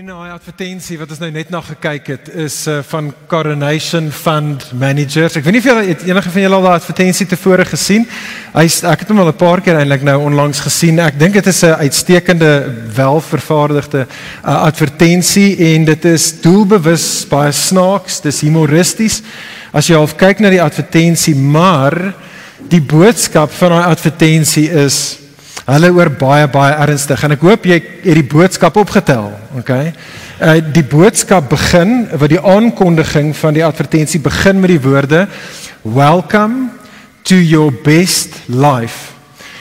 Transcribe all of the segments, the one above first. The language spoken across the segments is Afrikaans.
Vriende, daai advertensie wat ons nou net na gekyk het is uh, van Coronation Fund Managers. Ek weet nie of julle enige van julle al daai advertensie tevore gesien. Hy's ek het hom al 'n paar keer eintlik nou onlangs gesien. Ek dink dit is 'n uitstekende, welvervaardigde uh, advertensie en dit is doelbewus baie snaaks, dis humoristies. As jy half kyk na die advertensie, maar die boodskap van daai advertensie is Hulle oor baie baie ernstig en ek hoop jy het die boodskap opgetel, okay? Uh die boodskap begin wat die aankondiging van die advertensie begin met die woorde welcome to your best life.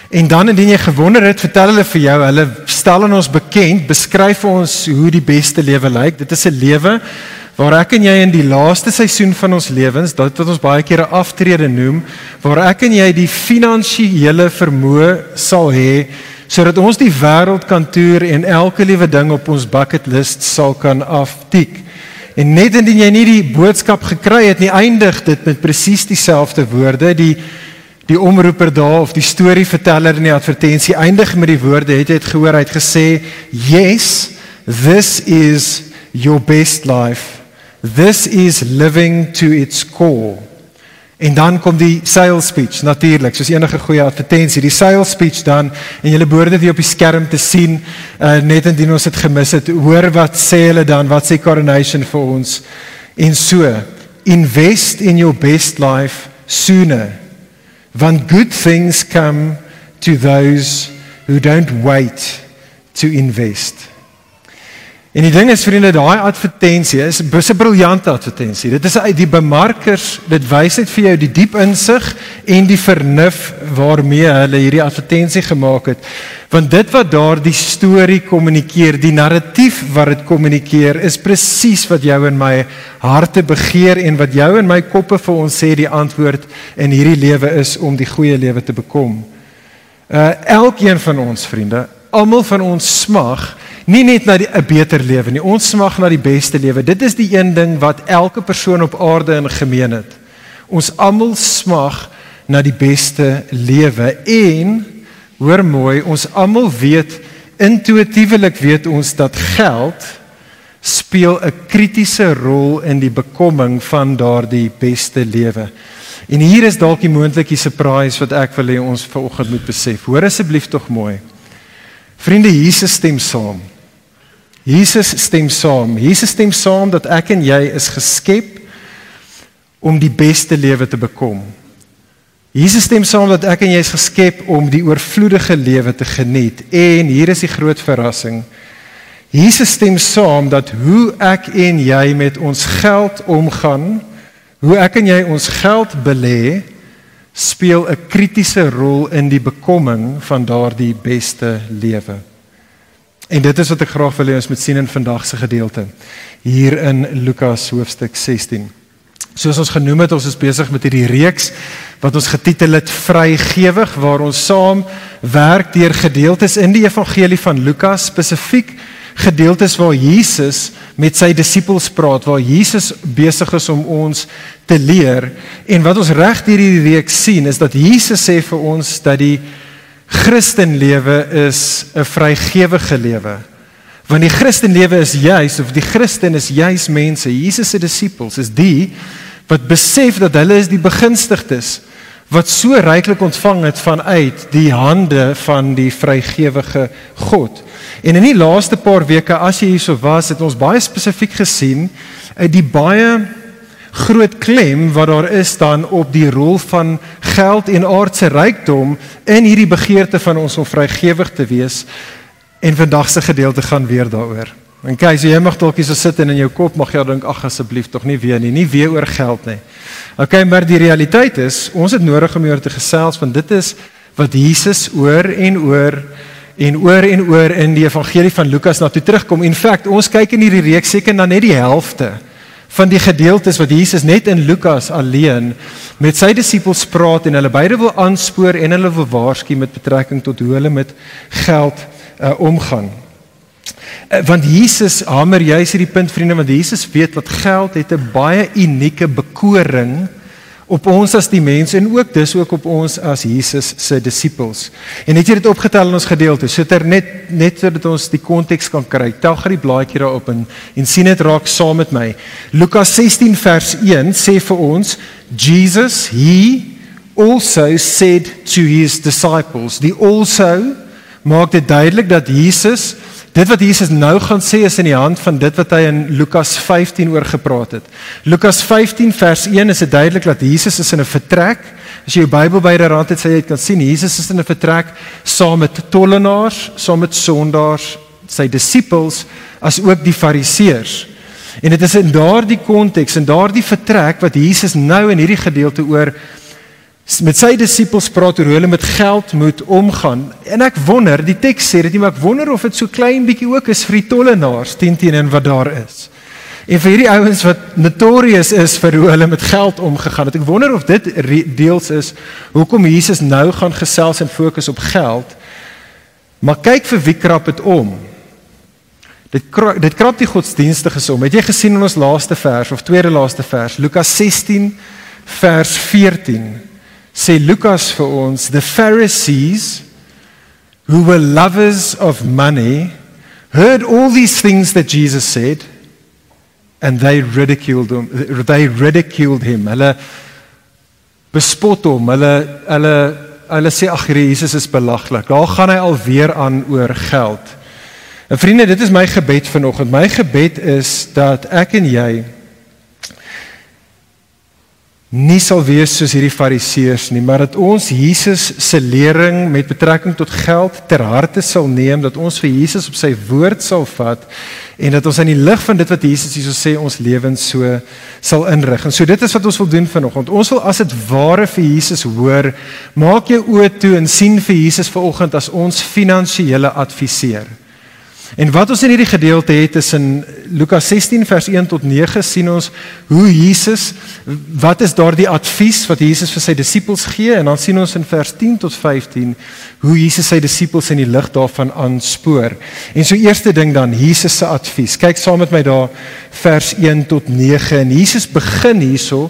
En dan indien jy gewonder het, vertel hulle vir jou, hulle stel aan ons bekend, beskryf ons hoe die beste lewe lyk. Dit is 'n lewe waar ek en jy in die laaste seisoen van ons lewens, dit wat ons baie keer 'n aftrede noem, waar ek en jy die finansiële vermoë sal hê sodat ons die wêreld kan toer en elke liewe ding op ons bucket list sal kan aftik. En net indien jy nie die boodskap gekry het nie, eindig dit met presies dieselfde woorde. Die die omroeper daar of die storieverteller in die advertensie eindig met die woorde, het jy dit gehoor, hy het gesê, "Yes, this is your best life." This is living to its core. En dan kom die sales speech natuurlik, soos enige goeie advertensie, die sales speech dan en julle behoort dit op die skerm te sien, uh, net indien ons dit gemis het. Hoor wat sê hulle dan? Wat sê coronation vir ons? En so, invest in your best life sooner. Want good things come to those who don't wait to invest. En die ding is vriende, daai advertensie is 'n briljante advertensie. Dit is uit die bemarkers, dit wys net vir jou die diep insig en die vernuf waarmee hulle hierdie advertensie gemaak het. Want dit wat daardie storie kommunikeer, die narratief wat dit kommunikeer, is presies wat jou en my harte begeer en wat jou en my koppe vir ons sê die antwoord in hierdie lewe is om die goeie lewe te bekom. Uh elkeen van ons vriende, almal van ons smag nie net na 'n beter lewe nie. Ons smag na die beste lewe. Dit is die een ding wat elke persoon op aarde in gemeen het. Ons almal smag na die beste lewe en hoor mooi, ons almal weet intuïtiewelik weet ons dat geld speel 'n kritiese rol in die bekomming van daardie beste lewe. En hier is dalk die moontlike surprise wat ek wil hê ons vanoggend moet besef. Hoor asseblief tog mooi. Vriende, Jesus stem saam. Jesus stem saam. Jesus stem saam dat ek en jy is geskep om die beste lewe te bekom. Jesus stem saam dat ek en jy is geskep om die oorvloedige lewe te geniet. En hier is die groot verrassing. Jesus stem saam dat hoe ek en jy met ons geld omgaan, hoe ek en jy ons geld belê, speel 'n kritiese rol in die bekomming van daardie beste lewe. En dit is wat ek graag wil hê ons moet sien in vandag se gedeelte hier in Lukas hoofstuk 16. Soos ons genoem het, ons is besig met hierdie reeks wat ons getitel het Vrygewig waar ons saam werk deur gedeeltes in die evangelie van Lukas spesifiek gedeeltes waar Jesus met sy disippels praat, waar Jesus besig is om ons te leer en wat ons reg deur hierdie reeks sien is dat Jesus sê vir ons dat die Christenlewe is 'n vrygewige lewe. Want die Christenlewe is juis of die Christen is juis mense, Jesus se disippels is die wat besef dat hulle is die begunstigdes wat so ryklik ontvang het vanuit die hande van die vrygewige God. En in die laaste paar weke as jy hierso was, het ons baie spesifiek gesien uit die baie groot klem wat daar is dan op die rol van geld en aardse rykdom in hierdie begeerte van ons om vrygewig te wees en vandag se gedeelte gaan weer daaroor. En kyk, so jy mag dalk hier sit en in jou kop mag jy dink ag asseblief tog nie weer nie, nie weer oor geld nie. Okay, maar die realiteit is ons het nodig om hieroor te gesels want dit is wat Jesus oor en oor en oor en oor in die evangelie van Lukas na toe terugkom. In feite, ons kyk in hierdie reeks seker na net die helfte van die gedeeltes wat Jesus net in Lukas alleen met sy disippels praat en hulle beide wil aanspoor en hulle wil waarsku met betrekking tot hoe hulle met geld uh, omgaan. Uh, want Jesus hamer juis hierdie punt vriende want Jesus weet dat geld het 'n baie unieke bekoring op ons as die mense en ook dis ook op ons as Jesus se disippels. En het jy dit opgetel in ons gedeelte? Sit er net net sodat ons die konteks kan kry. Tel gou die blaadjie daarop en en sien dit raak saam met my. Lukas 16 vers 1 sê vir ons Jesus he also said to his disciples. Die also maak dit duidelik dat Jesus Dit wat Jesus nou gaan sê is in die hand van dit wat hy in Lukas 15 oor gepraat het. Lukas 15 vers 1 is dit duidelik dat Jesus is in 'n vertrek. As jy jou Bybel byderhand het, sê jy kan sien Jesus is in 'n vertrek saam met tollenaars, saam met sondaars, sy disippels, as ook die fariseërs. En dit is in daardie konteks en daardie vertrek wat Jesus nou in hierdie gedeelte oor met sy disippels praat oor hoe hulle met geld moet omgaan. En ek wonder, die teks sê dit nie, maar ek wonder of dit so klein bietjie ook is vir die tollenaars teen teenoor wat daar is. En vir hierdie ouens wat notorious is vir hoe hulle met geld omgegaan het. Ek wonder of dit deels is hoekom Jesus nou gaan gesels en fokus op geld. Maar kyk vir wie krap dit om. Dit krap, dit krap die godsdienstiges om. Het jy gesien in ons laaste vers of tweede laaste vers, Lukas 16 vers 14? Sê Lukas vir ons the Pharisees who were lovers of money heard all these things that Jesus said and they ridiculed him they ridiculed him. Hulle bespot hom. Hulle hulle hulle sê ag Jesus is belaglik. Daar gaan hy alweer aan oor geld. En vriende dit is my gebed vanoggend. My gebed is dat ek en jy nie sal wees soos hierdie fariseërs nie, maar dat ons Jesus se lering met betrekking tot geld ter harte sal neem, dat ons vir Jesus op sy woord sal vat en dat ons aan die lig van dit wat Jesus hierso sê ons lewens so sal inrig. En so dit is wat ons wil doen vanoggend. Ons wil as dit ware vir Jesus hoor, maak jou oë toe en sien vir Jesus vanoggend as ons finansiële adviseur. En wat ons in hierdie gedeelte het is in Lukas 16 vers 1 tot 9 sien ons hoe Jesus wat is daardie advies wat Jesus vir sy disippels gee en dan sien ons in vers 10 tot 15 hoe Jesus sy disippels in die lig daarvan aanspoor. En so eerste ding dan Jesus se advies. Kyk saam met my daar vers 1 tot 9 en Jesus begin hierso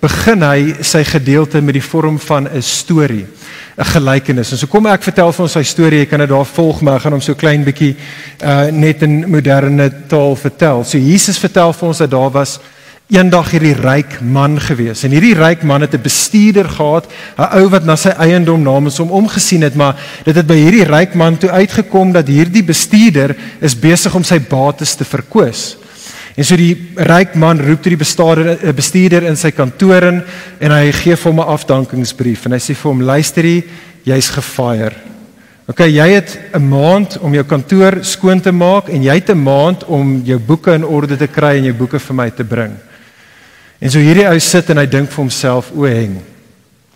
begin hy sy gedeelte met die vorm van 'n storie. 'n gelykenis. En so kom ek vertel vir ons sy storie. Jy kan dit daar volg, maar ek gaan hom so klein bietjie uh net in moderne taal vertel. So Jesus vertel vir ons dat daar was eendag hierdie ryk man gewees. En hierdie ryk man het 'n bestuurder gehad, 'n ou wat na sy eiendom namens hom omgesien het, maar dit het by hierdie ryk man toe uitgekom dat hierdie bestuurder is besig om sy bates te verkoos. En so die ryk man roep tot die bestuurder 'n bestuurder in sy kantoor in en hy gee vir hom 'n afdankingsbrief en hy sê vir hom luister jy jy's gefire. OK, jy het 'n maand om jou kantoor skoon te maak en jy het 'n maand om jou boeke in orde te kry en jou boeke vir my te bring. En so hierdie ou sit en hy dink vir homself o, heng.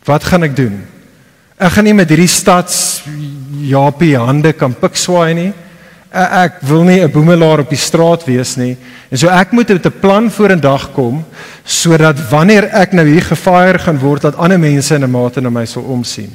Wat gaan ek doen? Ek gaan nie met hierdie stads Japie hande kan pikswaai nie ek wil nie 'n boemelaar op die straat wees nie. En so ek moet met 'n plan vorendag kom sodat wanneer ek nou hier gefire gaan word dat ander mense in 'n mate na my sal omsien.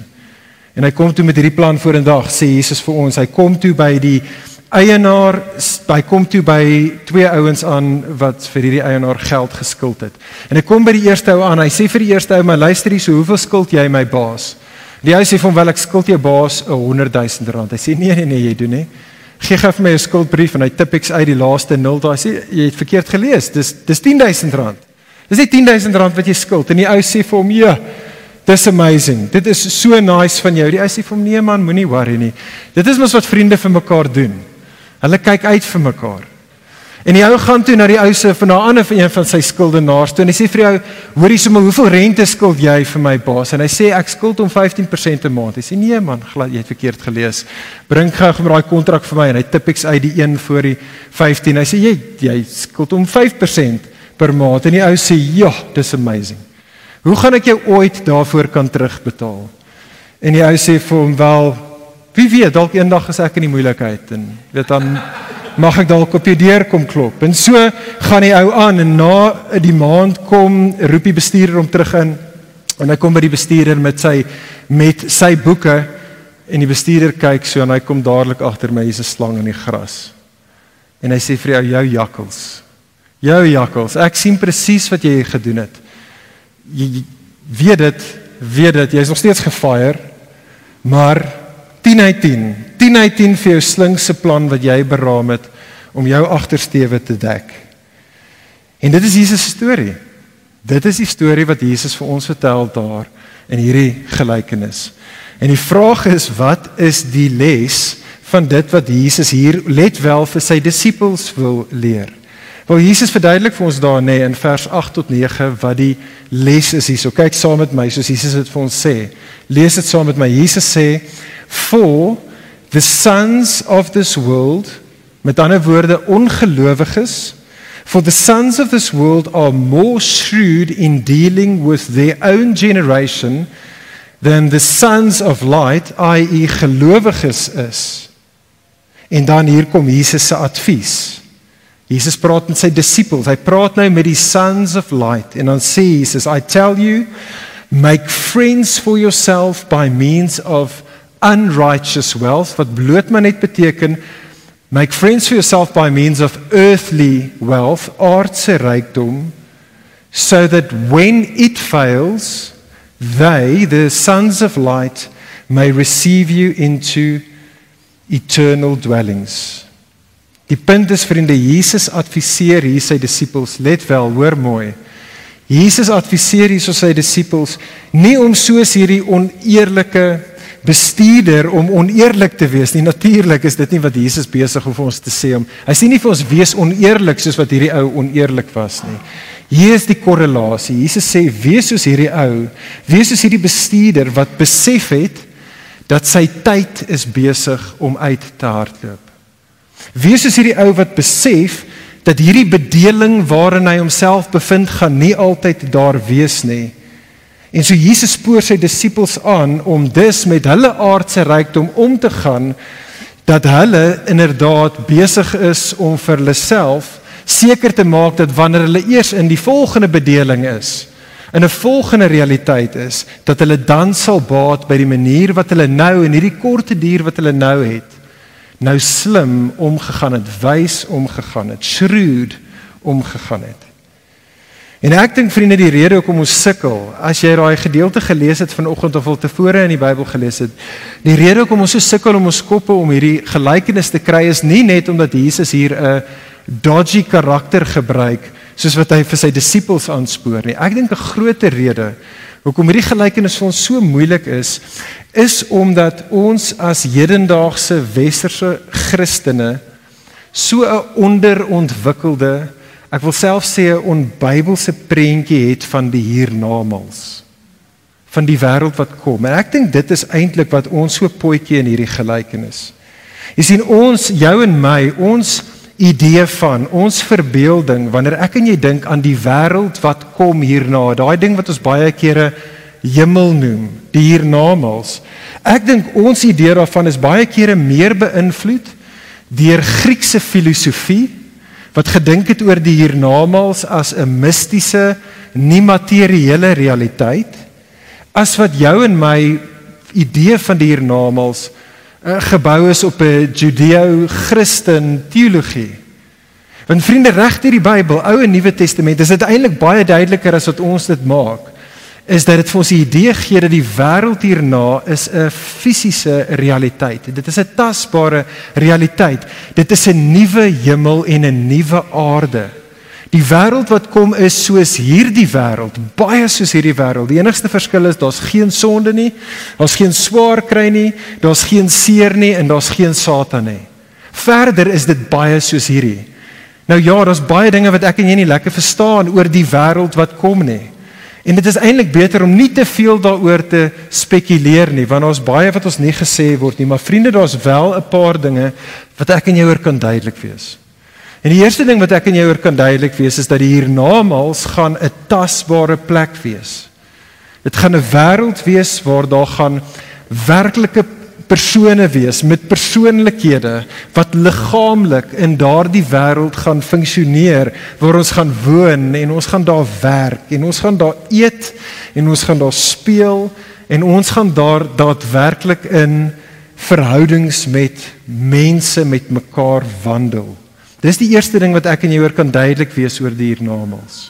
En hy kom toe met hierdie plan vorendag sê Jesus vir ons. Hy kom toe by die eienaar, hy kom toe by twee ouens aan wat vir hierdie eienaar geld geskuld het. En hy kom by die eerste ou aan. Hy sê vir die eerste ou, "Maar luister hier, so hoeveel skuld jy my baas?" Die ou sê vir hom, "Wel ek skuld jou baas 'n 100 000 rand." Hy sê, "Nee nee nee, jy doen nie." Gee gou vir my 'n skuldbrief en hy tip ek uit die laaste 0 daai sê jy het verkeerd gelees. Dis dis 10000 rand. Dis nie 10000 rand wat jy skuld en die ou sê vir hom ja. Dis amazing. Dit is so nice van jou. Die ou sê vir hom nee man, moenie worry nie. Dit is mos wat vriende vir mekaar doen. Hulle kyk uit vir mekaar. En die ou gaan toe na die ou se van 'n ander van een van sy skuldenaars toe en hy sê vir die ou, "Hoorie sommer, hoeveel rente skuld jy vir my baas?" En hy sê, "Ek skuld hom 15% 'n maand." Hy sê, "Nee man, glad jy het verkeerd gelees. Bring gou gou daai kontrak vir my." En hy tip ek uit die een voor die 15. Hy sê, "Jy jy skuld hom 5% per maand." En die ou sê, "Ja, dis amazing. Hoe gaan ek jou ooit daarvoor kan terugbetaal?" En die ou sê vir hom, "Wel, wie weet, dalk eendag as ek in die moeilikheid en weet dan mag ek dalk op jou deur kom klop. En so gaan die ou aan en na die maand kom roep die bestuurder hom terug in en hy kom by die bestuurder met sy met sy boeke en die bestuurder kyk so en hy kom dadelik agter my hier's 'n slang in die gras. En hy sê vir jou jou jakkels. Jou jakkels. Ek sien presies wat jy gedoen het. Jy weet dit, weet dit, jy's nog steeds gefire, maar 10 uit 10. 10 uit 10 vir jou slinkse plan wat jy beraam het om jou agtersteewe te dek. En dit is Jesus se storie. Dit is die storie wat Jesus vir ons vertel daar in hierdie gelykenis. En die vraag is wat is die les van dit wat Jesus hier let wel vir sy disippels wil leer? Wel Jesus verduidelik vir ons daar nê nee, in vers 8 tot 9 wat die les is hierso. Kyk saam met my soos Jesus dit vir ons sê. Lees dit saam met my. Jesus sê for the sons of this world met ander woorde ongelowiges for the sons of this world are more shrewd in dealing with their own generation than the sons of light i.e. gelowiges is. En dan hier kom Jesus se advies. Jesus praat met sy disippels. Hy praat nou met die sons of light. En dan sê Jesus i tell you make friends for yourself by means of unrighteous wealth wat bloot maar net beteken make friends for yourself by means of earthly wealth aardse rykdom so that when it fails they the sons of light may receive you into eternal dwellings. Die punt is vriende Jesus adviseer hier sy disippels let wel hoor mooi. Jesus adviseer hier sy disippels nie om soos hierdie oneerlike bestuurder om oneerlik te wees nie. Natuurlik is dit nie wat Jesus besig om vir ons te sê om. Hy sê nie vir ons wees oneerlik soos wat hierdie ou oneerlik was nie. Hier is die korrelasie. Jesus sê wees soos hierdie ou, wees soos hierdie bestuurder wat besef het dat sy tyd is besig om uit te hardloop. Wees soos hierdie ou wat besef dat hierdie bedeling waarin hy homself bevind gaan nie altyd daar wees nie. En so Jesus spoor sy disippels aan om dus met hulle aardse rykdom om te gaan dat hulle inderdaad besig is om vir hulle self seker te maak dat wanneer hulle eers in die volgende bedeling is, in 'n volgende realiteit is, dat hulle dan sal baat by die manier wat hulle nou in hierdie korte duur wat hulle nou het, nou slim omgegaan het, wys omgegaan het, shrewd omgegaan het. En ek dink vriende die rede hoekom ons sukkel, as jy daai gedeelte gelees het vanoggend of al tevore in die Bybel gelees het, die rede hoekom ons so sukkel om ons koppe om hierdie gelykenis te kry is nie net omdat Jesus hier 'n dodgy karakter gebruik soos wat hy vir sy disippels aanspoor nie. Ek dink 'n groter rede hoekom hierdie gelykenis vir ons so moeilik is, is omdat ons as hedendaagse westerse Christene so 'n onderontwikkelde ek wil self sê 'n onbybelse prentjie het van die hiernamaals van die wêreld wat kom. En ek dink dit is eintlik wat ons so potjie in hierdie gelykenis. Jy sien ons jou en my, ons idee van ons verbeelding wanneer ek en jy dink aan die wêreld wat kom hierna, daai ding wat ons baie kere hemel noem, die hiernamaals. Ek dink ons idee daarvan is baie kere meer beïnvloed deur Griekse filosofie wat gedink het oor die hiernamaals as 'n mistiese, nie materiële realiteit as wat jou en my idee van die hiernamaals uh, gebou is op 'n Judeo-Christen teologie. Want vriende reg deur die Bybel, Ou en Nuwe Testament, is dit eintlik baie duideliker as wat ons dit maak is dat dit vir ons die idee gee dat die wêreld hierna is 'n fisiese realiteit. Dit is 'n tasbare realiteit. Dit is 'n nuwe hemel en 'n nuwe aarde. Die wêreld wat kom is soos hierdie wêreld, baie soos hierdie wêreld. Die enigste verskil is daar's geen sonde nie, daar's geen swaar kry nie, daar's geen seer nie en daar's geen Satan nie. Verder is dit baie soos hierdie. Nou ja, daar's baie dinge wat ek en jy nie lekker verstaan oor die wêreld wat kom nie. En dit is eintlik beter om nie te veel daaroor te spekuleer nie, want ons baie wat ons nie gesê word nie, maar vriende, daar's wel 'n paar dinge wat ek en jy oor kan duidelik wees. En die eerste ding wat ek en jy oor kan duidelik wees is dat die hiernamaals gaan 'n tasbare plek wees. Dit gaan 'n wêreld wees waar daar gaan werklike persone wees met persoonlikhede wat liggaamlik in daardie wêreld gaan funksioneer waar ons gaan woon en ons gaan daar werk en ons gaan daar eet en ons gaan daar speel en ons gaan daar daadwerklik in verhoudings met mense met mekaar wandel. Dis die eerste ding wat ek en jy oor kan duidelik wees oor die hiernamaals.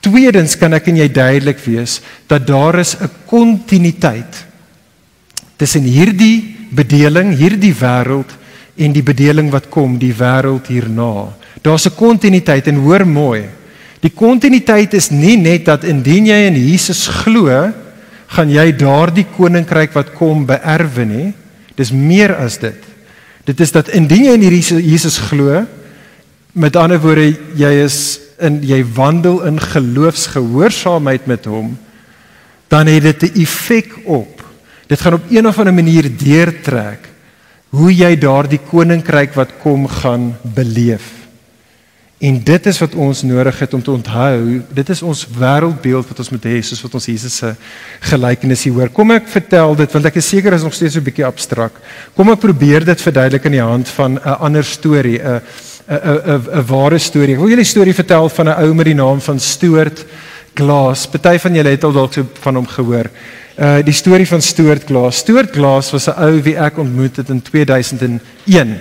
Tweedens kan ek en jy duidelik wees dat daar is 'n kontinuïteit tussen hierdie bedeling, hierdie wêreld en die bedeling wat kom, die wêreld hierna. Daar's 'n kontinuïteit en hoor mooi. Die kontinuïteit is nie net dat indien jy in Jesus glo, gaan jy daardie koninkryk wat kom beerwe nie. Dis meer as dit. Dit is dat indien jy in hierdie Jesus glo, met ander woorde jy is in jy wandel in geloofsgehoorsaamheid met hom, dan het dit 'n effek op Dit gaan op een of ander manier deurtrek hoe jy daardie koninkryk wat kom gaan beleef. En dit is wat ons nodig het om te onthou. Dit is ons wêreldbeeld wat ons moet hê soos wat ons Jesus se gelykenis hier hoor. Kom ek vertel dit want ek is seker is nog steeds so 'n bietjie abstrakt. Kom ek probeer dit verduidelik in die hand van 'n ander storie, 'n 'n 'n 'n ware storie. Ek wil julle 'n storie vertel van 'n ou met die naam van Stuart Glass. Party van julle het al dalk so van hom gehoor. Uh die storie van Stuart Glass. Stuart Glass was 'n ou wie ek ontmoet het in 2001.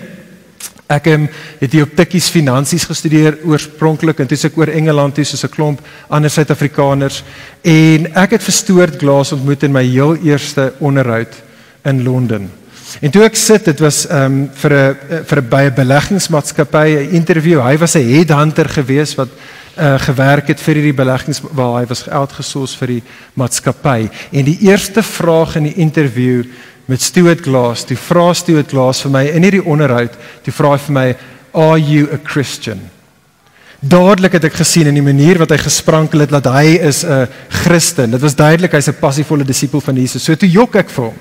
Ek um, het hier op Tikkies Finansies gestudeer oorspronklik en toe ek oor Engeland toe soos 'n klomp ander Suid-Afrikaners en ek het vir Stuart Glass ontmoet in my heel eerste onderhoud in Londen. En toe ek sit, dit was ehm um, vir 'n vir 'n baie beleggingsmaatskappy 'n interview. Hy was 'n headhunter geweest wat uh, gewerk het vir hierdie beleggings waar hy was uitgesoos vir die maatskappy. En die eerste vraag in die interview met Stuart Glass, die vra Stuart Glass vir my in hierdie onderhoud, die vra vir my, "Are you a Christian?" Dadelik het ek gesien in die manier wat hy gesprankel het dat hy is 'n Christen. Dit was duidelik hy's 'n passievolle disipel van Jesus. So toe jok ek vir hom.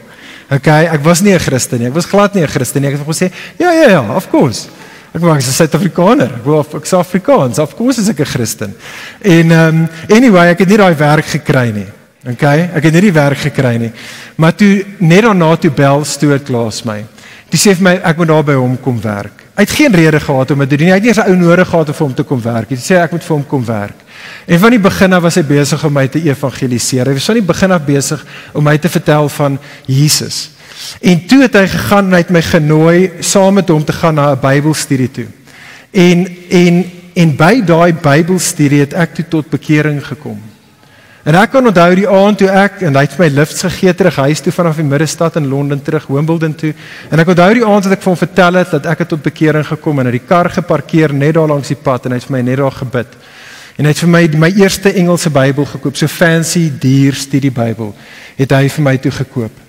Okay, ek was nie 'n Christen nie. Ek was glad nie 'n Christen nie. Ek het gesê, "Ja, ja, ja, of course." Ek wou as 'n Suid-Afrikaner. Ek wou ek's Afrikaans. Of course is ek 'n Christen. En um anyway, ek het nie daai werk gekry nie. Okay? Ek het nie die werk gekry nie. Maar toe net daarna toe bel Stuart Klaas my. Hy sê vir my ek moet daar by hom kom werk. Hy het geen rede gehad om dit te doen nie. Hy het nie eens 'n ou nodig gehad om vir hom te kom werk. Hy sê ek moet vir hom kom werk. En van die begin af was hy besig om my te evangeliseer. Hy was van die begin af besig om my te vertel van Jesus. En toe het hy gegaan en hy het my genooi saam met hom te gaan na 'n Bybelstudie toe. En en en by daai Bybelstudie het ek toe tot bekering gekom. En ek kan onthou die aand toe ek en hy het my lifts gegee terug huis toe vanaf die middestad in Londen terug Wimbledon toe. En ek onthou die aand wat ek vir hom vertel het dat ek het tot bekering gekom en het die kar geparkeer net daar langs die pad en hy het vir my net daar gebid. En hy het vir my my eerste Engelse Bybel gekoop, so fancy duur studie Bybel. Het hy vir my toe gekoop.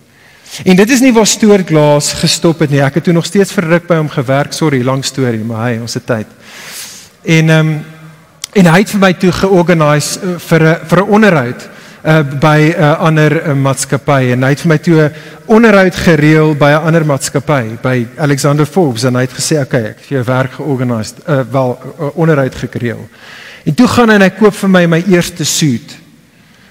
En dit is nie waar Stoor Glaas gestop het nie. Ek het toe nog steeds verruk by hom gewerk. Sorry, lang storie, maar hy, ons het tyd. En ehm um, en hy het vir my toe georganiseer uh, vir 'n vir 'n onderhoud uh by 'n uh, ander uh, maatskappy en hy het vir my toe 'n onderhoud gereël by 'n ander maatskappy by Alexander Forbes en hy het gesê okay ek het jou werk georganiseer uh, wel uh, onderhoud gereël. En toe gaan hy en hy koop vir my my eerste suit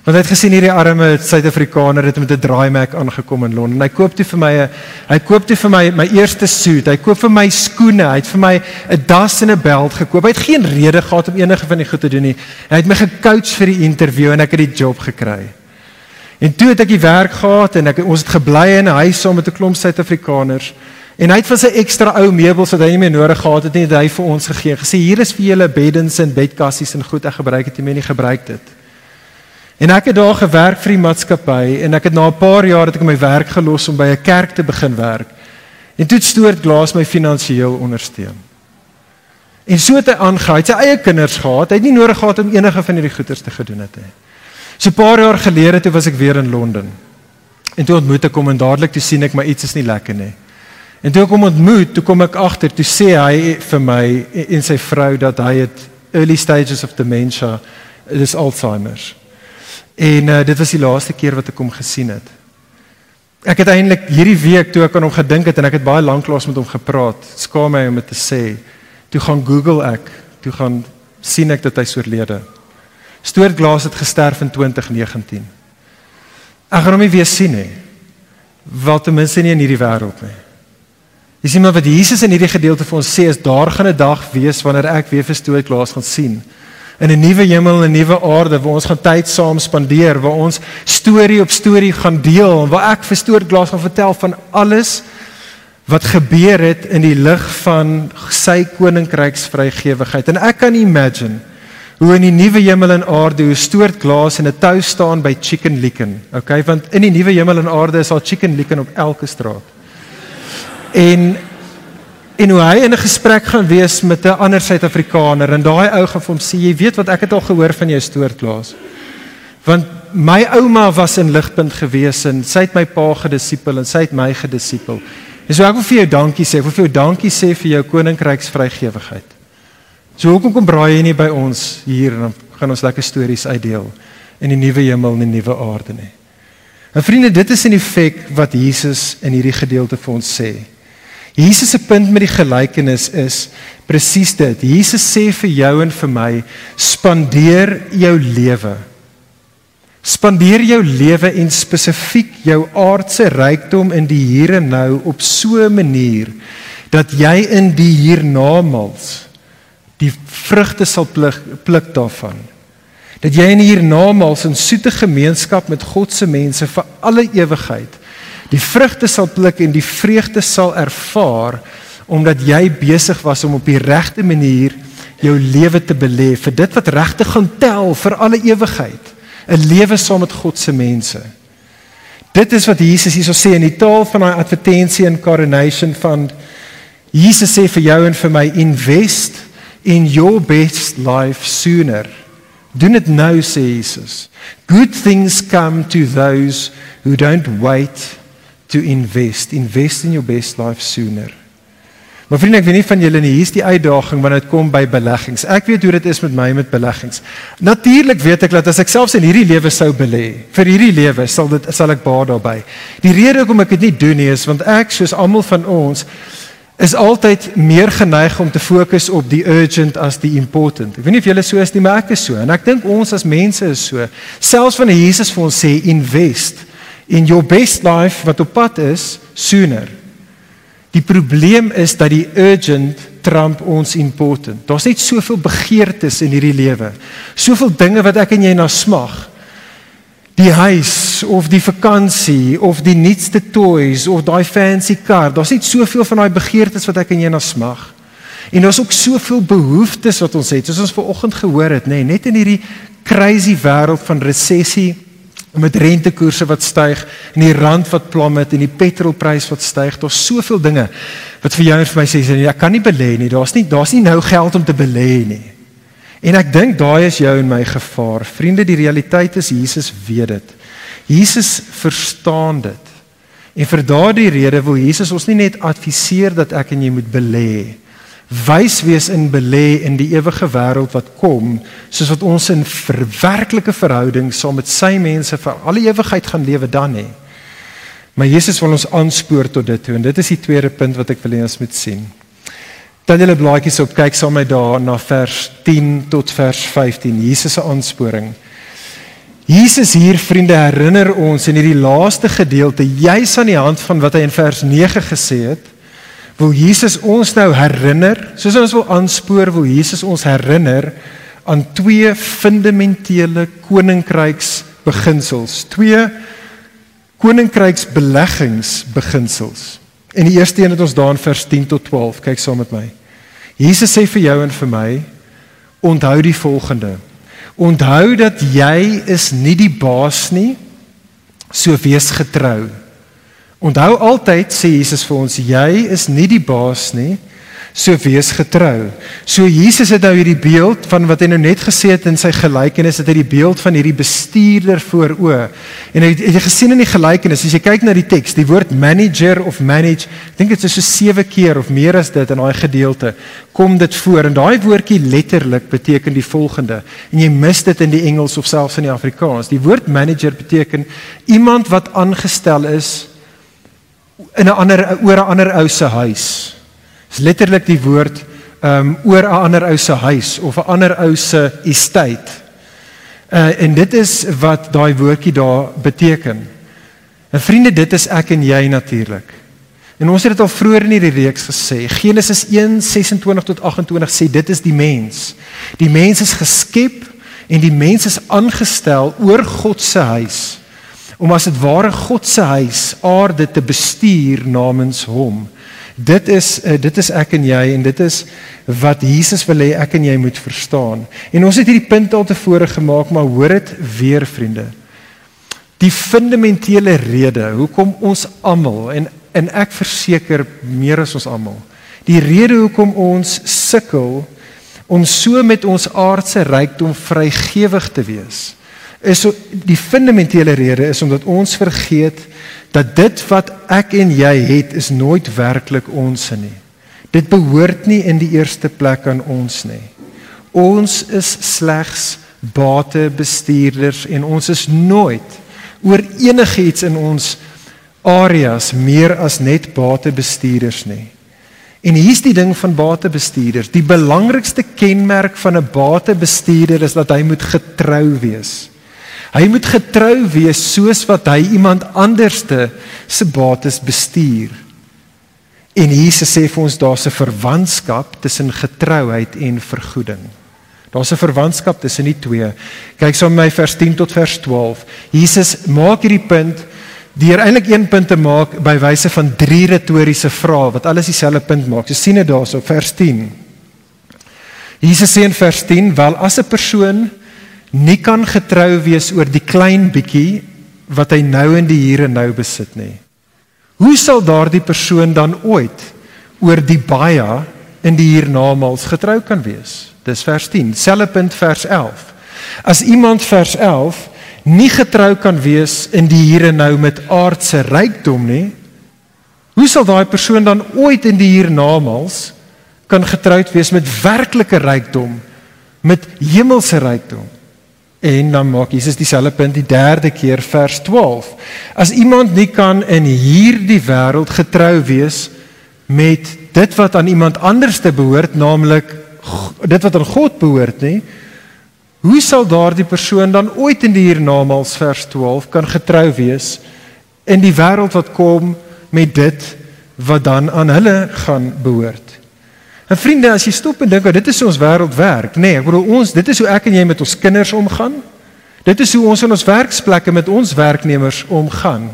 Want hy het gesien hierdie arme Suid-Afrikaner het met 'n draaimek aangekom in Londen. Hy koop toe vir my 'n hy koop toe vir my my eerste suit. Hy koop vir my skoene. Hy het vir my 'n das en 'n beld gekoop. Hy het geen rede gehad om enige van die goed te doen nie. Hy het my gecoach vir die interview en ek het die job gekry. En toe het ek die werk gehad en ek ons het gebly in 'n huis saam met 'n klomp Suid-Afrikaners. En hy het van sy ekstra ou meubels wat hy nie meer nodig gehad het nie, het hy vir ons gegee. Gesê hier is vir julle beddens en bedkassies en goed ek gebruik het, jy moet nie gebruik dit. En ek het daar gewerk vir die maatskappy en ek het na 'n paar jaar het ek my werk gelos om by 'n kerk te begin werk. En toe het Stoort Glas my finansiëel ondersteun. En so het hy aangegaan. Hy het sy eie kinders gehad. Hy het nie nodig gehad om enige van hierdie goeders te gedoen het nie. So 'n paar jaar gelede toe was ek weer in Londen. En toe ontmoet ek hom en dadelik toe sien ek maar iets is nie lekker nie. En toe ek hom ontmoet, toe kom ek agter, toe sê hy vir my en sy vrou dat hy het early stages of dementia, dis Alzheimer's. En uh, dit was die laaste keer wat ek hom gesien het. Ek het eintlik hierdie week toe ek aan hom gedink het en ek het baie lank lank met hom gepraat, skaam my om dit te sê. Toe gaan Google ek, toe gaan sien ek dat hy oorlede. Stoort Glas het gesterf in 2019. Ek gaan hom nie weer sien nie. wel ten minste nie in hierdie wêreld nie. Jy sien maar wat Jesus in hierdie gedeelte vir ons sê is daar gaan 'n dag wees wanneer ek weer verstoot glas gaan sien. In 'n nuwe hemel en 'n nuwe aarde waar ons gaan tyd saam spandeer, waar ons storie op storie gaan deel en waar ek verstoot glas gaan vertel van alles wat gebeur het in die lig van sy koninkryks vrygewigheid. En ek kan imagine hoe in die nuwe hemel en aarde hoe stoort glas en 'n tou staan by Chicken Licken. Okay, want in die nuwe hemel en aarde is al Chicken Licken op elke straat. En en hoe hy in 'n gesprek gaan wees met 'n ander Suid-Afrikaner en daai ou gaan vir hom sê jy weet wat ek het al gehoor van jou stoort glas. Want my ouma was in ligpunt gewees en sy het my pa gedisipel en sy het my gedisipel. En so ek wil vir jou dankie sê, ek wil vir jou dankie sê vir jou koninkryks vrygewigheid. So hoekom kom braai jy nie by ons hier en dan gaan ons lekker stories uitdeel in die nuwe hemel en die nuwe aarde nie. En vriende, dit is in effek wat Jesus in hierdie gedeelte vir ons sê. Jesus se punt met die gelykenis is presies dit. Jesus sê vir jou en vir my, spandeer jou lewe. Spandeer jou lewe en spesifiek jou aardse rykdom in die hier en nou op so 'n manier dat jy in die hiernamaals die vrugte sal pluk, pluk daarvan. Dat jy in hiernamaals in soete gemeenskap met God se mense vir alle ewigheid die vrugte sal pluk en die vreugde sal ervaar omdat jy besig was om op die regte manier jou lewe te belê vir dit wat regtig gaan tel vir alle ewigheid, 'n lewe saam met God se mense. Dit is wat Jesus hierso sê in die taal van daai advertensie in Coronation Fund. Jesus sê vir jou en vir my invest in your best life sooner. Doen dit nou sê Jesus. Good things come to those who don't wait to invest. Invest in your best life sooner. Maar vriende, ek weet nie van julle nie, hier's die uitdaging wanneer dit kom by beleggings. Ek weet hoe dit is met my met beleggings. Natuurlik weet ek dat as ek selfs in hierdie lewe sou belê, vir hierdie lewe sal dit sal ek baie daarby. Die rede hoekom ek dit nie doen nie is want ek soos almal van ons is altyd meer geneig om te fokus op die urgent as die important. Ek weet nie of julle so is nie, maar ek is so en ek dink ons as mense is so. Selfs wanneer Jesus vir ons sê invest in your best life wat op pad is sooner. Die probleem is dat die urgent trump ons important. Daar's net soveel begeertes in hierdie lewe. Soveel dinge wat ek en jy na smag die huis of die vakansie of die nuutste toys of daai fancy kar. Daar's net soveel van daai begeertes wat ek en jy na smag. En daar's ook soveel behoeftes wat ons het. Soos ons vanoggend gehoor het, nê, nee, net in hierdie crazy wêreld van resessie met rentekoerse wat styg en die rand wat plummet en die petrolprys wat styg. Daar's soveel dinge wat vir jou en vir my sê, ek kan nie belê nie. Daar's nie daar's nie nou geld om te belê nie. En ek dink daai is jou en my gevaar. Vriende, die realiteit is Jesus weet dit. Jesus verstaan dit. En vir daardie rede wil Jesus ons nie net adviseer dat ek en jy moet belê. Wys wees in belê in die ewige wêreld wat kom, soos wat ons in verwerklike verhouding saam met sy mense vir alle ewigheid gaan lewe dan hê. Maar Jesus wil ons aanspoor tot dit toe en dit is die tweede punt wat ek wil hê ons moet sien. Dan julle blaadjies op kyk saam met daar na vers 10 tot vers 15 Jesus se aansporing. Jesus hier vriende herinner ons in hierdie laaste gedeelte juis aan die hand van wat hy in vers 9 gesê het. Wil Jesus ons nou herinner, soos ons wil aanspoor, wil Jesus ons herinner aan twee fundamentele koninkryks beginsels, twee koninkryks beleggings beginsels. En die eerste een het ons daar in vers 10 tot 12, kyk saam met my. Jesus sê vir jou en vir my, onthou die volgende. Onthou dat jy is nie die baas nie, so wees getrou. Onthou altyd sê Jesus vir ons, jy is nie die baas nie, so wees getrou. So Jesus het nou hierdie beeld van wat hy nou net gesê het in sy gelykenis, het hy die beeld van hierdie bestuurder voor oë. En hy het jy gesien in die gelykenis, as jy kyk na die teks, die woord manager of manage, ek dink dit is so 7 keer of meer as dit in daai gedeelte kom dit voor en daai woordjie letterlik beteken die volgende. En jy mis dit in die Engels of selfs in die Afrikaans. Die woord manager beteken iemand wat aangestel is in 'n ander oor 'n ander ou se huis. Dis letterlik die woord um oor 'n ander ou se huis of 'n ander ou se estate. Uh en dit is wat daai woordjie daar beteken. En vriende, dit is ek en jy natuurlik. En ons het dit al vroeër in hierdie reeks gesê. Genesis 1:26 tot 28 sê dit is die mens. Die mens is geskep en die mens is aangestel oor God se huis om as dit ware God se huis aarde te bestuur namens hom. Dit is uh, dit is ek en jy en dit is wat Jesus wil hê ek en jy moet verstaan. En ons het hierdie punt al tevore gemaak, maar hoor dit weer vriende. Die fundamentele rede hoekom ons almal en en ek verseker meer as ons almal, die rede hoekom ons sukkel om so met ons aardse rykdom vrygewig te wees, is so die fundamentele rede is omdat ons vergeet dat dit wat ek en jy het is nooit werklik ons nie. Dit behoort nie in die eerste plek aan ons nie. Ons is slegs batebestuurders en ons is nooit oor enigiets in ons areas meer as net batebestuurders nie. En hier's die ding van batebestuurders. Die belangrikste kenmerk van 'n batebestuurder is dat hy moet getrou wees. Hy moet getrou wees soos wat hy iemand anderste se bates bestuur. En Jesus sê vir ons daar's 'n verwantskap tussen getrouheid en vergoeding. Daar's 'n verwantskap tussen die twee. Kyk saam met my vers 10 tot vers 12. Jesus maak hierdie punt deur eintlik een punt te maak by wyse van drie retoriese vrae wat alles dieselfde punt maak. Jy sien dit daarso vers 10. Jesus sê in vers 10: "Wel as 'n persoon nie kan getrou wees oor die klein bietjie wat hy nou in die hier en nou besit nie. Hoe sal daardie persoon dan ooit oor die baie in die hiernamaals getrou kan wees?" Dis vers 10. Selfe punt vers 11. As iemand vers 11 nie getrou kan wees in die hier en nou met aardse rykdom nie, hoe sal daai persoon dan ooit in die hiernamaals kan getroud wees met werklike rykdom, met hemelse rykdom? En dan maak Jesus dieselfde punt die derde keer vers 12. As iemand nie kan in hierdie wêreld getrou wees met dit wat aan iemand anders te behoort, naamlik dit wat aan God behoort nie, Hoe sal daardie persoon dan ooit in die hiernamaals vers 12 kan getrou wees in die wêreld wat kom met dit wat dan aan hulle gaan behoort? En vriende, as jy stop en dink dat dit is hoe ons wêreld werk, nê, nee, ek bedoel ons, dit is hoe ek en jy met ons kinders omgaan. Dit is hoe ons in ons werksplekke met ons werknemers omgaan.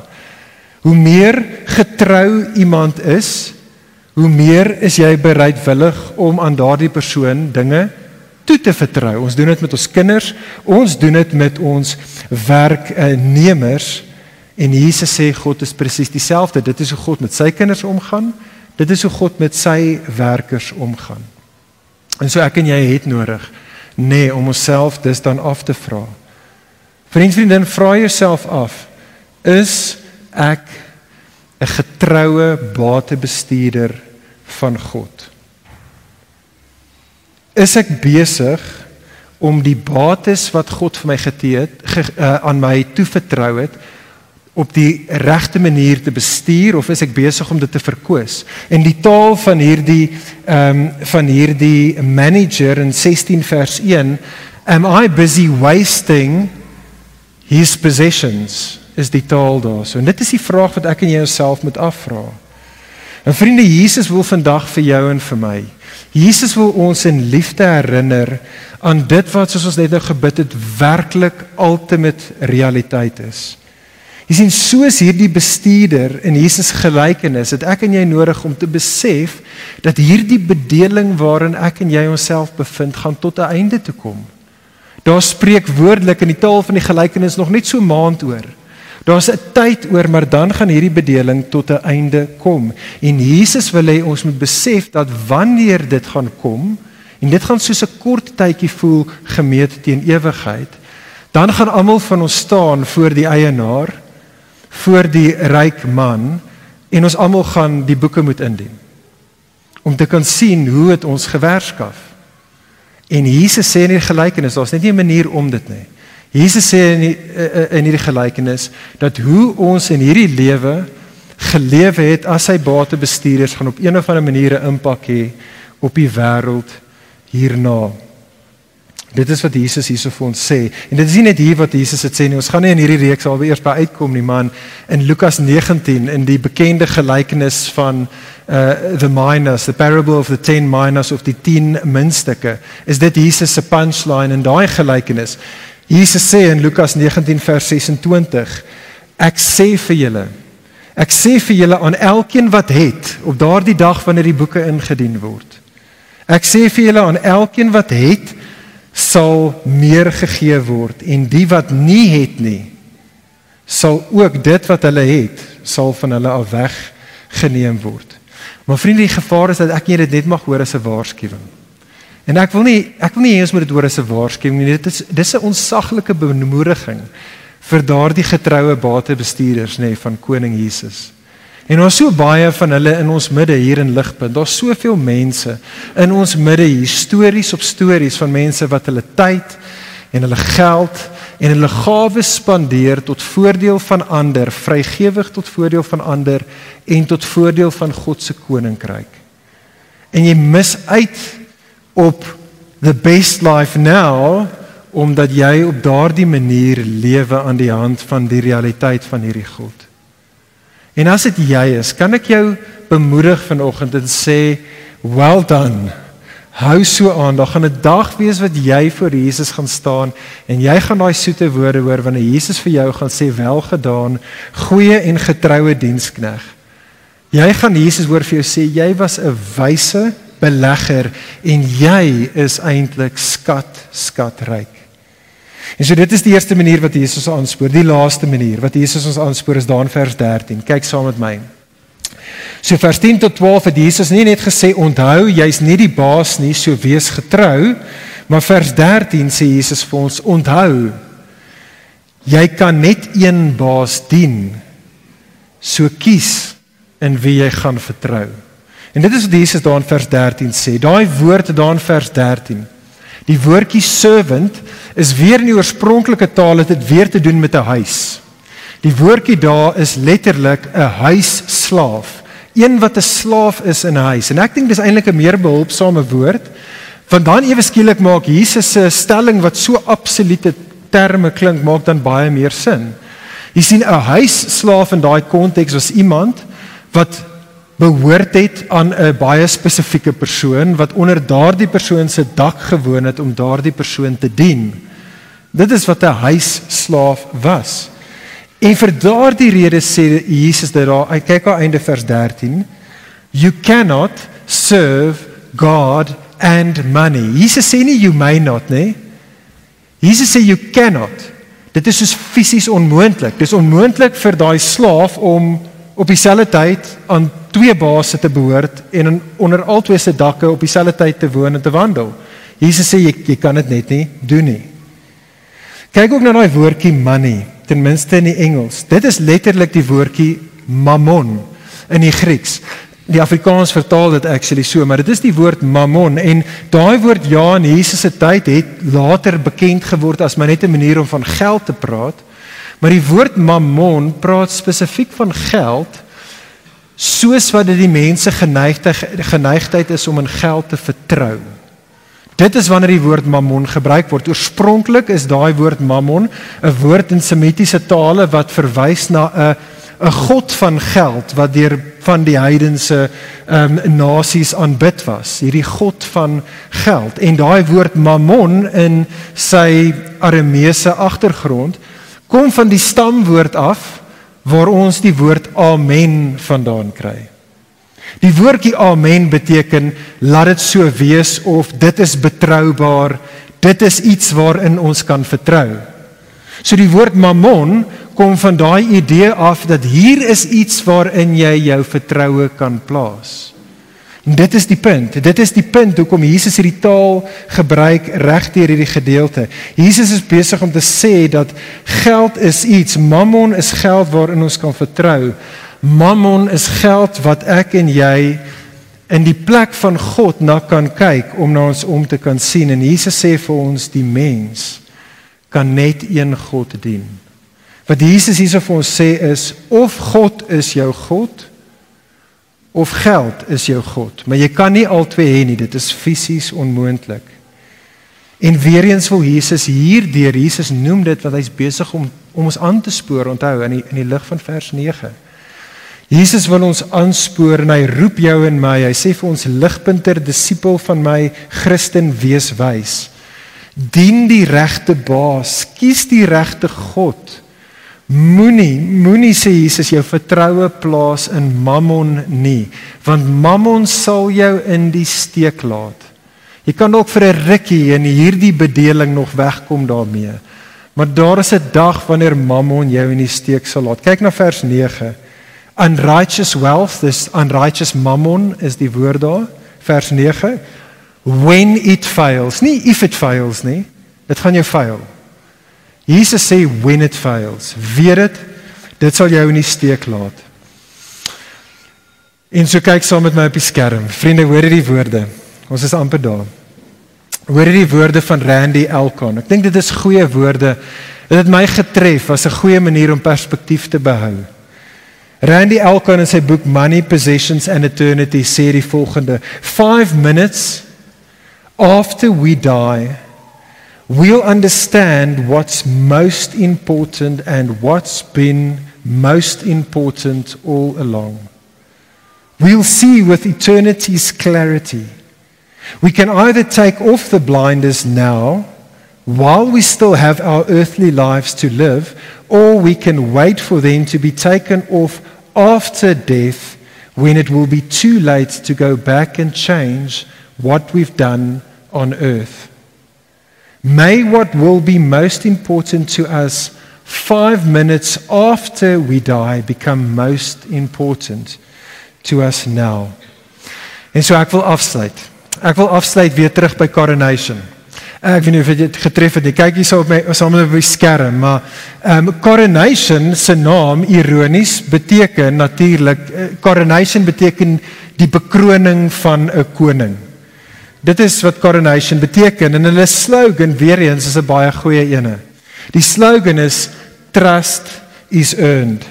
Hoe meer getrou iemand is, hoe meer is jy bereidwillig om aan daardie persoon dinge toe te vertrou. Ons doen dit met ons kinders, ons doen dit met ons werknemers en Jesus sê God is presies dieselfde. Dit is hoe God met sy kinders omgaan. Dit is hoe God met sy werkers omgaan. En so ek en jy het nodig nê nee, om onsself dis dan af te vra. Vriend, vriendin, vra jouself af: Is ek 'n getroue batebestuurder van God? is ek besig om die bates wat God vir my getee het ge, uh, aan my toevertrou het op die regte manier te bestuur of is ek besig om dit te verkoos? En die taal van hierdie ehm um, van hierdie manager in 16 vers 1, am I busy wasting his possessions? Is die taal daar. So en dit is die vraag wat ek en jy onsself moet afvra. En vriende, Jesus wil vandag vir jou en vir my Jesus wil ons in liefde herinner aan dit wat soos ons net nou gebid het werklik ultimate realiteit is. Jy sien soos hierdie bestuurder in Jesus gelykenis, het ek en jy nodig om te besef dat hierdie bedeling waarin ek en jy onsself bevind gaan tot 'n einde toe kom. Daar spreek woordelik in die taal van die gelykenis nog net so maand oor. Daar's 'n tyd oor, maar dan gaan hierdie bedeling tot 'n einde kom. En Jesus wil hê ons moet besef dat wanneer dit gaan kom, en dit gaan soos 'n kort tydjie voel gemeet teen ewigheid, dan gaan almal van ons staan voor die eienaar, voor die ryk man, en ons almal gaan die boeke moet indien om te kan sien hoe dit ons gewerskaf. En Jesus sê in die gelykenis, daar's net nie 'n manier om dit nie. Jesus sê in die, eh, eh, in hierdie gelykenis dat hoe ons in hierdie lewe gelewe het as sy batebestuurders gaan op een of ander manier 'n impak hê op die wêreld hierna. Dit is wat Jesus hierso vir ons sê. En dit is nie net hier wat Jesus dit sê nie. Ons gaan nie in hierdie reeks alweer eers by uitkom nie, man. In Lukas 19 in die bekende gelykenis van uh the minas, the parable of the 10 minas of die 10 muntstukke, is dit Jesus se punchline in daai gelykenis. Jesus sê in Lukas 19 vers 26: Ek sê vir julle, ek sê vir julle aan elkeen wat het op daardie dag wanneer die boeke ingedien word. Ek sê vir julle aan elkeen wat het sal meer gegee word en die wat nie het nie sal ook dit wat hulle het sal van hulle af weg geneem word. Maar vriende, die gevaar is dat ek nie dit net mag hoor as 'n waarskuwing. En ek wil nie ek wil nie hê ons moet dit hoor as 'n waarskuwing nie. Dit is dis 'n onsaglike bemoediging vir daardie getroue batebestuurders nê van koning Jesus. En ons so baie van hulle in ons midde hier in Ligpunt. Daar's soveel mense in ons midde hier, stories op stories van mense wat hulle tyd en hulle geld en hulle gawes spandeer tot voordeel van ander, vrygewig tot voordeel van ander en tot voordeel van God se koninkryk. En jy mis uit op the best life now omdat jy op daardie manier lewe aan die hand van die realiteit van hierdie God. En as dit jy is, kan ek jou bemoedig vanoggend en sê well done. Hou so aan, daar gaan 'n dag wees wat jy voor Jesus gaan staan en jy gaan daai soete woorde hoor wanneer Jesus vir jou gaan sê welgedaan, goeie en getroue dienskneg. Jy gaan Jesus hoor vir jou sê jy was 'n wyse belegger en jy is eintlik skat skatryk. En so dit is die eerste manier wat Jesus ons aanspoor. Die laaste manier wat Jesus ons aanspoor is daar in vers 13. Kyk saam met my. So vers 10 tot 12 het Jesus nie net gesê onthou jy's nie die baas nie, so wees getrou, maar vers 13 sê Jesus vir ons onthou jy kan net een baas dien. So kies in wie jy gaan vertrou. En dit is wat Jesus daar in vers 13 sê. Daai woord daar in vers 13 Die woordjie servant is weer in die oorspronklike taal het dit weer te doen met 'n huis. Die woordjie daar is letterlik 'n huisslaaf, een wat 'n slaaf is in 'n huis. En ek dink dis eintlik 'n meer behulpsame woord want dan ewe skielik maak Jesus se stelling wat so absolute terme klink maak dan baie meer sin. Jy sien 'n huisslaaf in daai konteks was iemand wat behoort het aan 'n baie spesifieke persoon wat onder daardie persoon se dak gewoon het om daardie persoon te dien. Dit is wat 'n huisslaaf was. En vir daardie rede sê Jesus dit daar, hy kyk aan einde vers 13, you cannot serve God and money. Jesus sê nie you may not nie. Jesus sê you cannot. Dit is soos fisies onmoontlik. Dis onmoontlik vir daai slaaf om op dieselfde tyd aan twee baase te behoort en in, onder albei se dakke op dieselfde tyd te woon en te wandel. Jesus sê jy, jy kan dit net nie doen nie. Kyk ook na daai woordjie money, ten minste in die Engels. Dit is letterlik die woordjie mammon in die Grieks. Die Afrikaans vertaal dit actually so, maar dit is die woord mammon en daai woord ja in Jesus se tyd het later bekend geword as maar net 'n manier om van geld te praat. Maar die woord mammon praat spesifiek van geld soos wat dit die mense geneigtheid geneigtheid is om in geld te vertrou. Dit is wanneer die woord mammon gebruik word. Oorspronklik is daai woord mammon 'n woord in semitiese tale wat verwys na 'n 'n god van geld wat deur van die heidense ehm um, nasies aanbid was. Hierdie god van geld en daai woord mammon in sy arameese agtergrond kom van die stamwoord af waar ons die woord amen vandaan kry. Die woordjie amen beteken laat dit so wees of dit is betroubaar, dit is iets waarin ons kan vertrou. So die woord mammon kom van daai idee af dat hier is iets waarin jy jou vertroue kan plaas. En dit is die punt. Dit is die punt hoekom Jesus hierdie taal gebruik regdeur hierdie gedeelte. Jesus is besig om te sê dat geld is iets, mammon is geld waarin ons kan vertrou. Mammon is geld wat ek en jy in die plek van God na kan kyk om na ons om te kan sien en Jesus sê vir ons die mens kan net een God dien. Wat Jesus hierso vir ons sê is of God is jou God of geld is jou god, maar jy kan nie albei hê nie, dit is fisies onmoontlik. En weer eens wil Jesus hierdeur Jesus noem dit wat hy's besig om om ons aan te spoor onthou in die in die lig van vers 9. Jesus wil ons aanspoor en hy roep jou en my. Hy sê vir ons ligpunter disipel van my Christen wees wys. Dien die regte baas, kies die regte God. Moenie, moenie sê Jesus jou vertroue plaas in Mammon nie, want Mammon sal jou in die steek laat. Jy kan dalk vir 'n rukkie in hierdie bedeling nog wegkom daarmee. Maar daar is 'n dag wanneer Mammon jou in die steek sal laat. Kyk na vers 9. Unrighteous wealth, this unrighteous Mammon is die woord daar, vers 9. When it fails, nie if it fails nie. Dit gaan jou fail. Jesus sê when it fails. Weet dit, dit sal jou in die steek laat. En so kyk saam met my op die skerm. Vriende, hoor hierdie woorde. Ons is amper daar. Hoor hierdie woorde van Randy Elkon. Ek dink dit is goeie woorde. Dit het my getref as 'n goeie manier om perspektief te behou. Randy Elkon in sy boek Money, Possessions and Eternity sê die volgende: "5 minutes after we die, we'll understand what's most important and what's been most important all along. We'll see with eternity's clarity. We can either take off the blinders now while we still have our earthly lives to live, or we can wait for them to be taken off after death when it will be too late to go back and change what we've done on earth. May what will be most important to us five minutes after we die become most important to us now. En so ek wil afsluit. Ek wil afsluit weer terug by coronation. Ek weet nie of jy dit getref het nie. Kyk hier so op my saam met my skerm, maar ehm um, coronation se naam ironies beteken natuurlik uh, coronation beteken die bekroning van 'n koning. Dit is wat coronation beteken en hulle slogan weer eens is 'n baie goeie ene. Die slogan is trust is earned.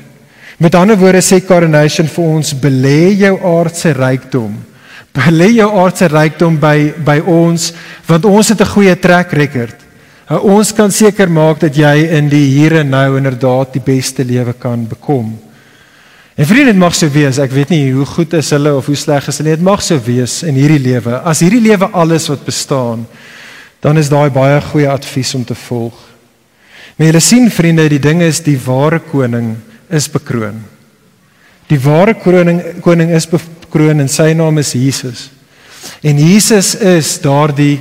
Met ander woorde sê coronation vir ons belê jou aardse rykdom. Belê jou aardse rykdom by by ons want ons het 'n goeie track record. Ons kan seker maak dat jy in die hier en nou inderdaad die beste lewe kan bekom. En vriende, dit mag so wees. Ek weet nie hoe goed is hulle of hoe sleg is hulle nie. Dit mag so wees in hierdie lewe. As hierdie lewe alles wat bestaan, dan is daai baie goeie advies om te volg. Maar julle sien vriende, die ding is die ware koning is bekroon. Die ware koning koning is bekroon en sy naam is Jesus. En Jesus is daardie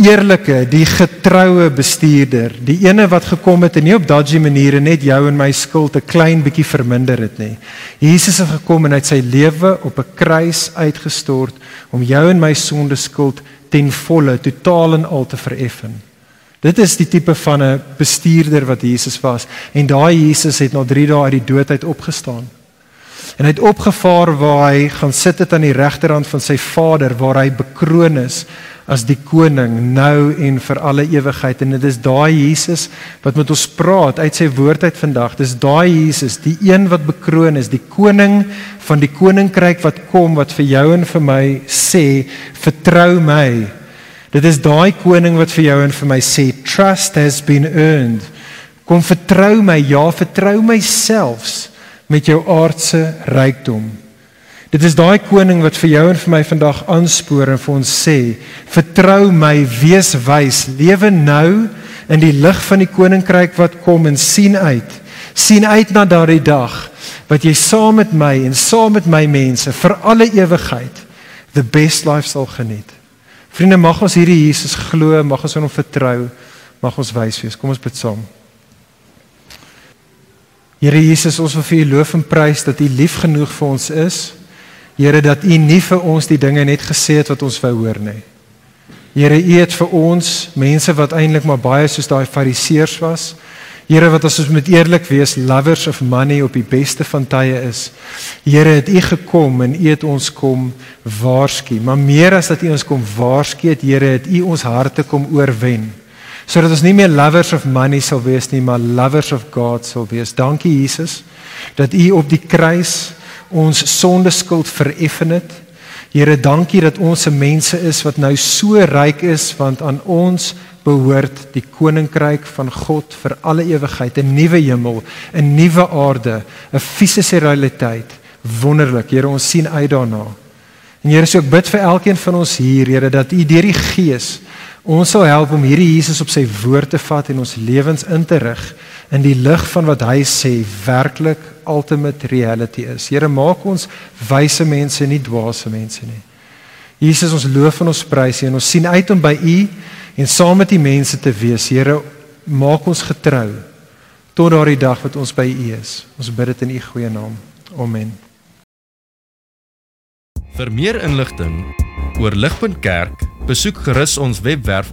eerlike, die getroue bestuurder, die ene wat gekom het en nie op dodgy maniere net jou en my skuld 'n klein bietjie verminder het nie. Jesus het gekom en hy het sy lewe op 'n kruis uitgestort om jou en my sonde skuld ten volle, totaal en al te vereffen. Dit is die tipe van 'n bestuurder wat Jesus was en daai Jesus het na 3 dae uit die dood uit opgestaan. En hy het opgevaar waar hy gaan sit het aan die regterhand van sy Vader waar hy bekroon is as die koning nou en vir alle ewigheid. En dit is daai Jesus wat met ons praat uit sy woord uit vandag. Dis daai Jesus die een wat bekroon is die koning van die koninkryk wat kom wat vir jou en vir my sê vertrou my. Dit is daai koning wat vir jou en vir my sê trust has been earned. Kom vertrou my ja vertrou myself met jou aardse rykdom Dit is daai koning wat vir jou en vir my vandag aanspoor en vir ons sê: "Vertrou my, wees wys, lewe nou in die lig van die koninkryk wat kom en sien uit. sien uit na daardie dag wat jy saam met my en saam met my mense vir alle ewigheid the best life sal geniet." Vriende, mag ons hierdie Jesus glo, mag ons aan hom vertrou, mag ons wys wees. Kom ons bid saam. Here Jesus, ons wil vir U loof en prys dat U lief genoeg vir ons is. Here dat U nie vir ons die dinge net gesê het wat ons wou hoor nie. Here, U het vir ons mense wat eintlik maar baie soos daai fariseërs was. Here wat as ons met eerlik wees lovers of money op die beste van tye is. Here het U gekom en U het ons kom waarsku, maar meer as dat U ons kom waarsku het, Here het U ons harte kom oorwen. Sodat ons nie meer lovers of money sal wees nie, maar lovers of God sal wees. Dankie Jesus dat U op die kruis ons sonde skuld vereffen het. Here, dankie dat ons se mense is wat nou so ryk is want aan ons behoort die koninkryk van God vir alle ewigheid, 'n nuwe hemel, 'n nuwe aarde, 'n fisiese realiteit. Wonderlik. Here, ons sien uit daarna. En Here, so ek bid vir elkeen van ons hier, Here, dat U deur die Gees ons sal help om hierdie Jesus op sy woord te vat en ons lewens in te rig in die lig van wat hy sê werklik ultimate reality is. Here, maak ons wyse mense, nie dwaase mense nie. Jesus, ons loof en ons prys U en ons sien uit om by U en saam met die mense te wees. Here, maak ons getrou tot daardie dag wat ons by U is. Ons bid dit in U goeie naam. Amen. Vir meer inligting oor Ligpunt Kerk, besoek gerus ons webwerf